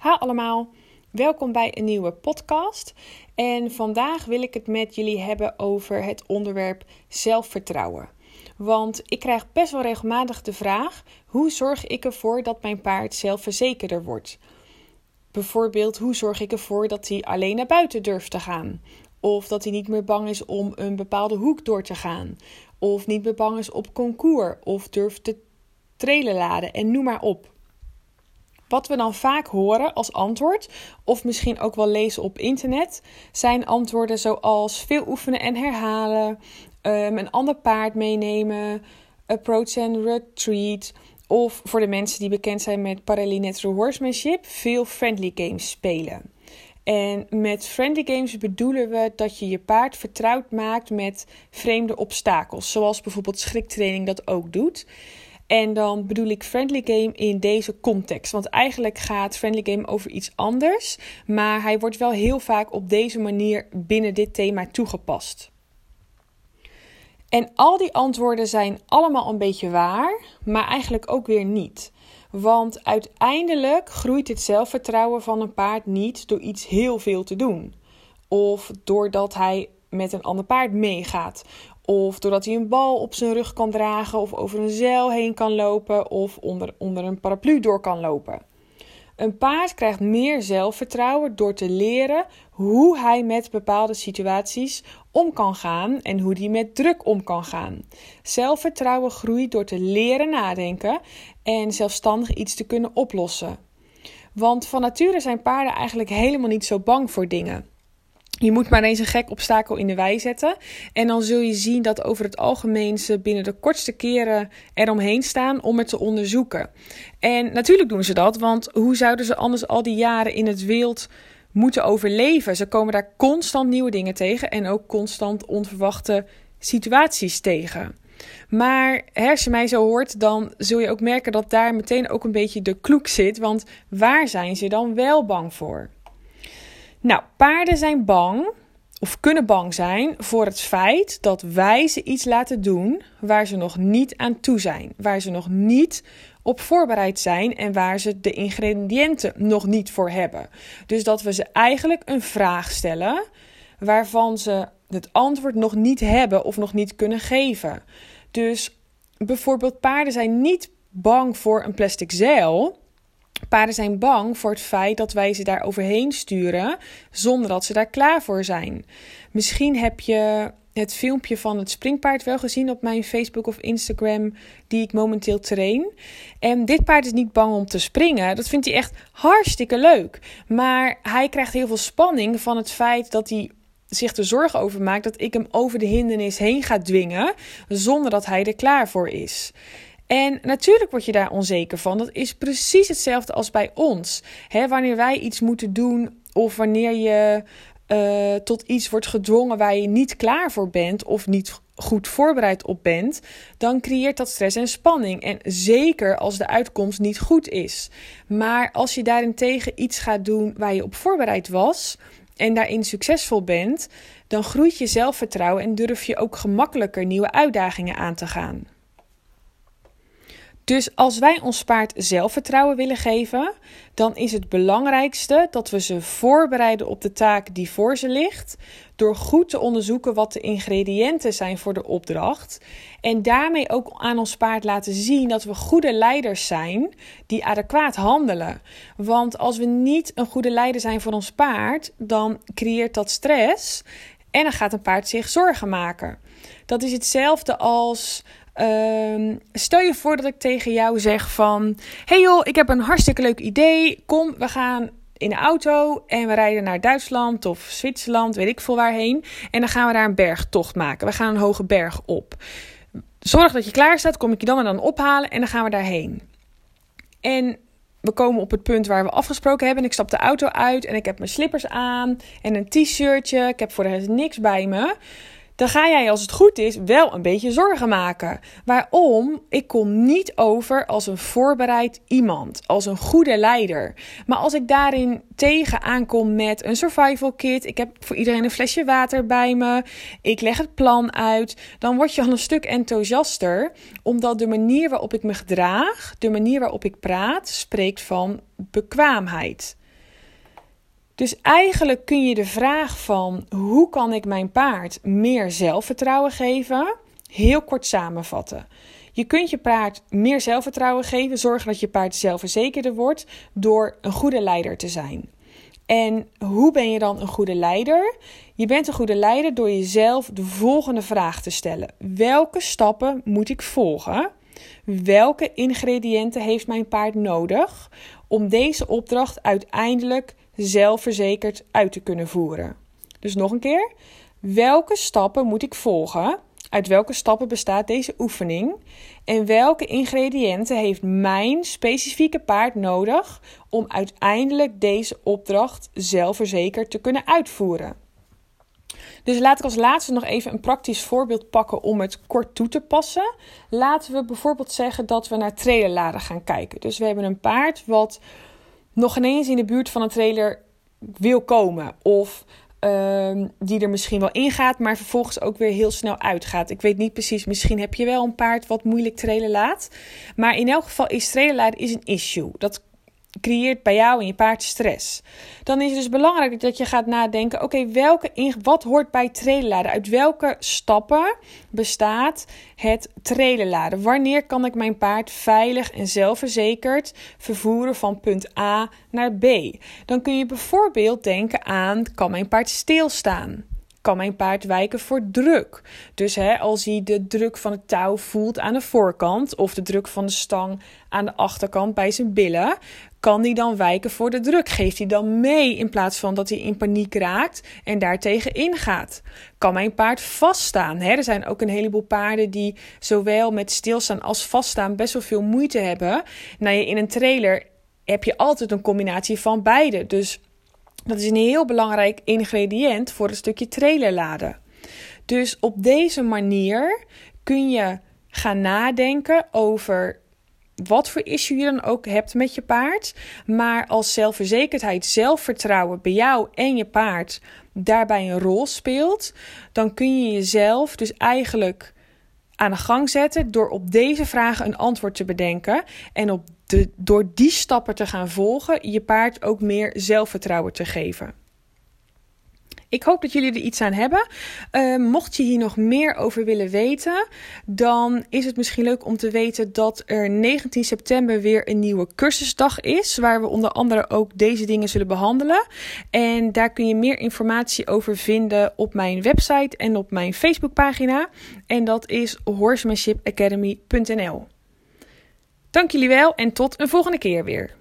Ha allemaal, welkom bij een nieuwe podcast. En vandaag wil ik het met jullie hebben over het onderwerp zelfvertrouwen. Want ik krijg best wel regelmatig de vraag: hoe zorg ik ervoor dat mijn paard zelfverzekerder wordt? Bijvoorbeeld, hoe zorg ik ervoor dat hij alleen naar buiten durft te gaan? Of dat hij niet meer bang is om een bepaalde hoek door te gaan? Of niet meer bang is op concours? Of durft te trailen laden? En noem maar op. Wat we dan vaak horen als antwoord, of misschien ook wel lezen op internet, zijn antwoorden zoals veel oefenen en herhalen, um, een ander paard meenemen, approach and retreat. Of voor de mensen die bekend zijn met Parallel Horsemanship, veel friendly games spelen. En met friendly games bedoelen we dat je je paard vertrouwd maakt met vreemde obstakels, zoals bijvoorbeeld schriktraining dat ook doet. En dan bedoel ik friendly game in deze context. Want eigenlijk gaat friendly game over iets anders. Maar hij wordt wel heel vaak op deze manier binnen dit thema toegepast. En al die antwoorden zijn allemaal een beetje waar, maar eigenlijk ook weer niet. Want uiteindelijk groeit het zelfvertrouwen van een paard niet door iets heel veel te doen. Of doordat hij met een ander paard meegaat. Of doordat hij een bal op zijn rug kan dragen, of over een zeil heen kan lopen, of onder, onder een paraplu door kan lopen. Een paard krijgt meer zelfvertrouwen door te leren hoe hij met bepaalde situaties om kan gaan en hoe hij met druk om kan gaan. Zelfvertrouwen groeit door te leren nadenken en zelfstandig iets te kunnen oplossen. Want van nature zijn paarden eigenlijk helemaal niet zo bang voor dingen. Je moet maar eens een gek obstakel in de wei zetten. En dan zul je zien dat over het algemeen ze binnen de kortste keren eromheen staan om het te onderzoeken. En natuurlijk doen ze dat, want hoe zouden ze anders al die jaren in het wild moeten overleven? Ze komen daar constant nieuwe dingen tegen en ook constant onverwachte situaties tegen. Maar als je mij zo hoort, dan zul je ook merken dat daar meteen ook een beetje de kloek zit. Want waar zijn ze dan wel bang voor? Nou, paarden zijn bang of kunnen bang zijn voor het feit dat wij ze iets laten doen waar ze nog niet aan toe zijn, waar ze nog niet op voorbereid zijn en waar ze de ingrediënten nog niet voor hebben. Dus dat we ze eigenlijk een vraag stellen waarvan ze het antwoord nog niet hebben of nog niet kunnen geven. Dus bijvoorbeeld paarden zijn niet bang voor een plastic zeil, Paarden zijn bang voor het feit dat wij ze daar overheen sturen zonder dat ze daar klaar voor zijn. Misschien heb je het filmpje van het springpaard wel gezien op mijn Facebook of Instagram, die ik momenteel train. En dit paard is niet bang om te springen. Dat vindt hij echt hartstikke leuk. Maar hij krijgt heel veel spanning van het feit dat hij zich er zorgen over maakt dat ik hem over de hindernis heen ga dwingen, zonder dat hij er klaar voor is. En natuurlijk word je daar onzeker van. Dat is precies hetzelfde als bij ons. wanneer wij iets moeten doen of wanneer je uh, tot iets wordt gedwongen waar je niet klaar voor bent of niet goed voorbereid op bent, dan creëert dat stress en spanning. En zeker als de uitkomst niet goed is. Maar als je daarentegen iets gaat doen waar je op voorbereid was en daarin succesvol bent, dan groeit je zelfvertrouwen en durf je ook gemakkelijker nieuwe uitdagingen aan te gaan. Dus als wij ons paard zelfvertrouwen willen geven, dan is het belangrijkste dat we ze voorbereiden op de taak die voor ze ligt, door goed te onderzoeken wat de ingrediënten zijn voor de opdracht en daarmee ook aan ons paard laten zien dat we goede leiders zijn die adequaat handelen. Want als we niet een goede leider zijn voor ons paard, dan creëert dat stress en dan gaat een paard zich zorgen maken. Dat is hetzelfde als Um, stel je voor dat ik tegen jou zeg van... Hey joh, ik heb een hartstikke leuk idee. Kom, we gaan in de auto en we rijden naar Duitsland of Zwitserland, weet ik veel waarheen. En dan gaan we daar een bergtocht maken. We gaan een hoge berg op. Zorg dat je klaar staat, kom ik je dan en dan ophalen en dan gaan we daarheen. En we komen op het punt waar we afgesproken hebben. En ik stap de auto uit en ik heb mijn slippers aan en een t-shirtje. Ik heb voor de rest niks bij me dan ga jij als het goed is wel een beetje zorgen maken. Waarom? Ik kom niet over als een voorbereid iemand, als een goede leider. Maar als ik daarin tegen aankom met een survival kit, ik heb voor iedereen een flesje water bij me, ik leg het plan uit, dan word je al een stuk enthousiaster, omdat de manier waarop ik me gedraag, de manier waarop ik praat, spreekt van bekwaamheid. Dus eigenlijk kun je de vraag van hoe kan ik mijn paard meer zelfvertrouwen geven, heel kort samenvatten. Je kunt je paard meer zelfvertrouwen geven, zorgen dat je paard zelfverzekerder wordt door een goede leider te zijn. En hoe ben je dan een goede leider? Je bent een goede leider door jezelf de volgende vraag te stellen: welke stappen moet ik volgen? Welke ingrediënten heeft mijn paard nodig om deze opdracht uiteindelijk zelfverzekerd uit te kunnen voeren? Dus nog een keer: welke stappen moet ik volgen? Uit welke stappen bestaat deze oefening? En welke ingrediënten heeft mijn specifieke paard nodig om uiteindelijk deze opdracht zelfverzekerd te kunnen uitvoeren? Dus laat ik als laatste nog even een praktisch voorbeeld pakken om het kort toe te passen. Laten we bijvoorbeeld zeggen dat we naar trailerladen gaan kijken. Dus we hebben een paard wat nog ineens in de buurt van een trailer wil komen. Of Ehm, die er misschien wel ingaat, maar vervolgens ook weer heel snel uitgaat. Ik weet niet precies, misschien heb je wel een paard wat moeilijk trailen laat. Maar in elk geval is trailen is een issue. Dat creëert bij jou en je paard stress. Dan is het dus belangrijk dat je gaat nadenken: oké, wat hoort bij trailerladen? Uit welke stappen bestaat het trailerladen? Wanneer kan ik mijn paard veilig en zelfverzekerd vervoeren van punt A naar B? Dan kun je bijvoorbeeld denken aan: kan mijn paard stilstaan? Kan mijn paard wijken voor druk. Dus hè, als hij de druk van het touw voelt aan de voorkant of de druk van de stang aan de achterkant bij zijn billen, kan hij dan wijken voor de druk? Geeft hij dan mee in plaats van dat hij in paniek raakt en daartegen ingaat? Kan mijn paard vaststaan? Hè? Er zijn ook een heleboel paarden die zowel met stilstaan als vaststaan best wel veel moeite hebben. Nou, in een trailer heb je altijd een combinatie van beide. Dus dat is een heel belangrijk ingrediënt voor een stukje trailerladen. Dus op deze manier kun je gaan nadenken over wat voor issue je dan ook hebt met je paard. Maar als zelfverzekerdheid, zelfvertrouwen bij jou en je paard daarbij een rol speelt, dan kun je jezelf dus eigenlijk aan de gang zetten door op deze vragen een antwoord te bedenken en op door die stappen te gaan volgen, je paard ook meer zelfvertrouwen te geven. Ik hoop dat jullie er iets aan hebben. Uh, mocht je hier nog meer over willen weten, dan is het misschien leuk om te weten dat er 19 september weer een nieuwe cursusdag is, waar we onder andere ook deze dingen zullen behandelen. En daar kun je meer informatie over vinden op mijn website en op mijn Facebookpagina. En dat is horsemanshipacademy.nl. Dank jullie wel en tot een volgende keer weer.